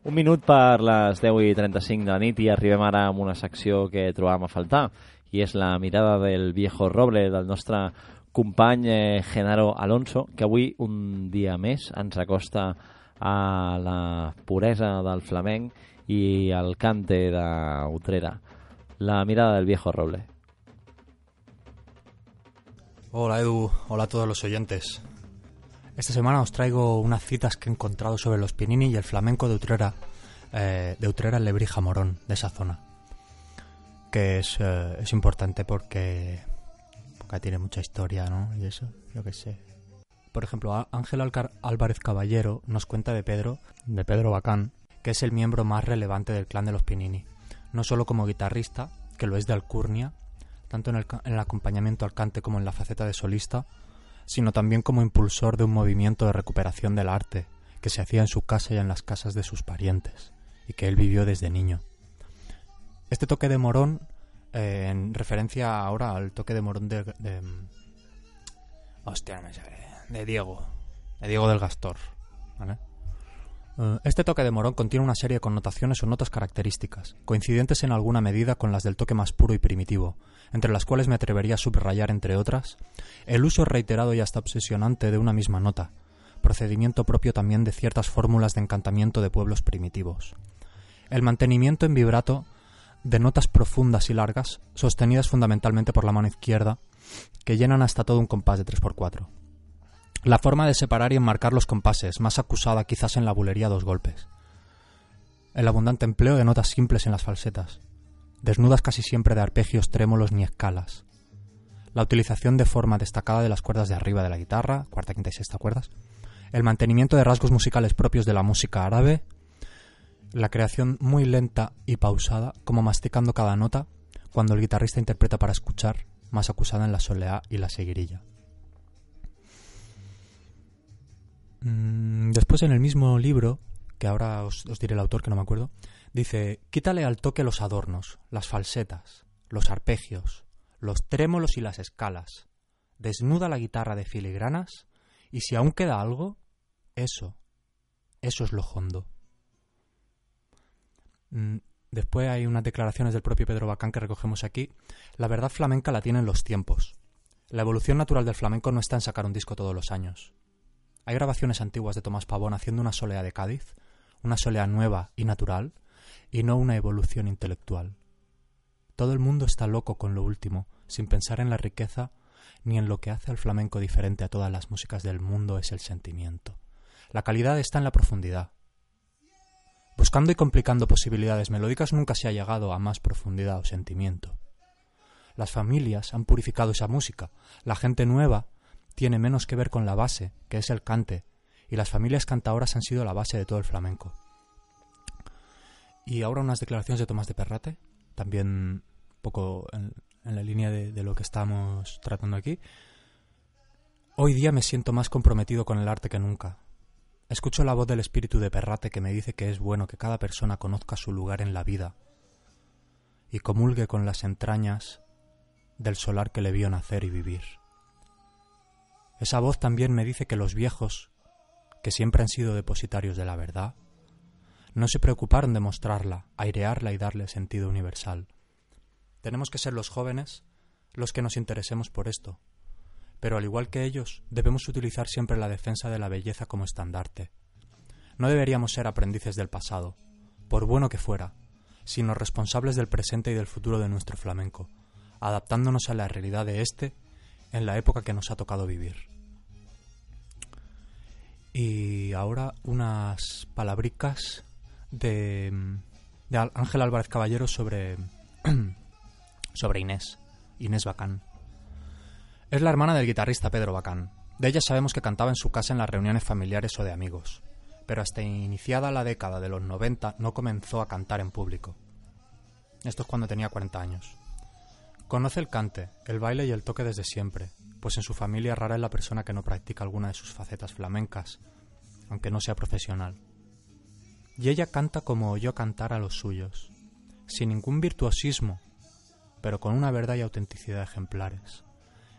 Un minut per les 10 i 35 de la nit i arribem ara amb una secció que trobàvem a faltar i és la mirada del viejo roble del nostre company eh, Genaro Alonso que avui un dia més ens acosta a la puresa del flamenc i al cante d'Utrera. La mirada del viejo roble. Hola Edu, hola a todos los oyentes. Esta semana os traigo unas citas que he encontrado sobre los Pinini y el flamenco de Utrera, eh, de Utrera Lebrija Morón, de esa zona. Que es, eh, es importante porque, porque tiene mucha historia, ¿no? Y eso, yo qué sé. Por ejemplo, Ángel Alcar- Álvarez Caballero nos cuenta de Pedro, de Pedro Bacán, que es el miembro más relevante del clan de los Pinini. No solo como guitarrista, que lo es de Alcurnia, tanto en el, en el acompañamiento al cante como en la faceta de solista, sino también como impulsor de un movimiento de recuperación del arte que se hacía en su casa y en las casas de sus parientes, y que él vivió desde niño. Este toque de morón, eh, en referencia ahora al toque de morón de... de hostia, no me de Diego, de Diego del Gastor, ¿vale? Eh, Este toque de morón contiene una serie de connotaciones o notas características, coincidentes en alguna medida con las del toque más puro y primitivo, entre las cuales me atrevería a subrayar, entre otras, el uso reiterado y hasta obsesionante de una misma nota, procedimiento propio también de ciertas fórmulas de encantamiento de pueblos primitivos. El mantenimiento en vibrato de notas profundas y largas, sostenidas fundamentalmente por la mano izquierda, que llenan hasta todo un compás de 3x4. La forma de separar y enmarcar los compases, más acusada quizás en la bulería dos golpes. El abundante empleo de notas simples en las falsetas, desnudas casi siempre de arpegios trémolos ni escalas. La utilización de forma destacada de las cuerdas de arriba de la guitarra, cuarta, quinta y sexta cuerdas. El mantenimiento de rasgos musicales propios de la música árabe. La creación muy lenta y pausada, como masticando cada nota, cuando el guitarrista interpreta para escuchar, más acusada en la soleá y la seguirilla. Después en el mismo libro, que ahora os, os diré el autor que no me acuerdo, dice, quítale al toque los adornos, las falsetas, los arpegios, los trémolos y las escalas, desnuda la guitarra de filigranas y si aún queda algo, eso, eso es lo hondo. Mm, Después hay unas declaraciones del propio Pedro Bacán que recogemos aquí. La verdad flamenca la tienen los tiempos. La evolución natural del flamenco no está en sacar un disco todos los años. Hay grabaciones antiguas de Tomás Pavón haciendo una solea de Cádiz, una solea nueva y natural, y no una evolución intelectual. Todo el mundo está loco con lo último, sin pensar en la riqueza ni en lo que hace al flamenco diferente a todas las músicas del mundo es el sentimiento. La calidad está en la profundidad. Buscando y complicando posibilidades melódicas nunca se ha llegado a más profundidad o sentimiento. Las familias han purificado esa música. La gente nueva tiene menos que ver con la base, que es el cante, y las familias cantadoras han sido la base de todo el flamenco. Y ahora unas declaraciones de Tomás de Perrate, también un poco en, la línea de, de lo que estamos tratando aquí. Hoy día me siento más comprometido con el arte que nunca. Escucho la voz del espíritu de Perrate que me dice que es bueno que cada persona conozca su lugar en la vida y comulgue con las entrañas del solar que le vio nacer y vivir. Esa voz también me dice que los viejos, que siempre han sido depositarios de la verdad, no se preocuparon de mostrarla, airearla y darle sentido universal. Tenemos que ser los jóvenes los que nos interesemos por esto, pero al igual que ellos, debemos utilizar siempre la defensa de la belleza como estandarte. No deberíamos ser aprendices del pasado, por bueno que fuera, sino responsables del presente y del futuro de nuestro flamenco, adaptándonos a la realidad de éste en la época que nos ha tocado vivir. Y ahora unas palabricas de, de Ángel Álvarez Caballero sobre, sobre Inés, Inés Bacán. Es la hermana del guitarrista Pedro Bacán. De ella sabemos que cantaba en su casa en las reuniones familiares o de amigos, pero hasta iniciada la década de los 90 no comenzó a cantar en público. Esto es cuando tenía 40 años. Conoce el cante, el baile y el toque desde siempre, pues en su familia rara es la persona que no practica alguna de sus facetas flamencas, aunque no sea profesional. Y ella canta como oyó cantar a los suyos, sin ningún virtuosismo, pero con una verdad y autenticidad ejemplares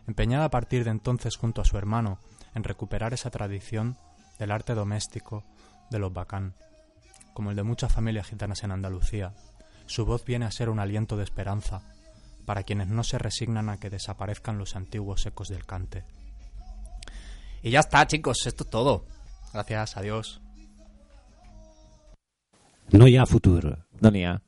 empeñada a partir de entonces junto a su hermano en recuperar esa tradición del arte doméstico de los bacán, como el de muchas familias gitanas en Andalucía, su voz viene a ser un aliento de esperanza para quienes no se resignan a que desaparezcan los antiguos ecos del cante. Y ya está, chicos, esto es todo. Gracias, adiós. No hi ha futur. No ha.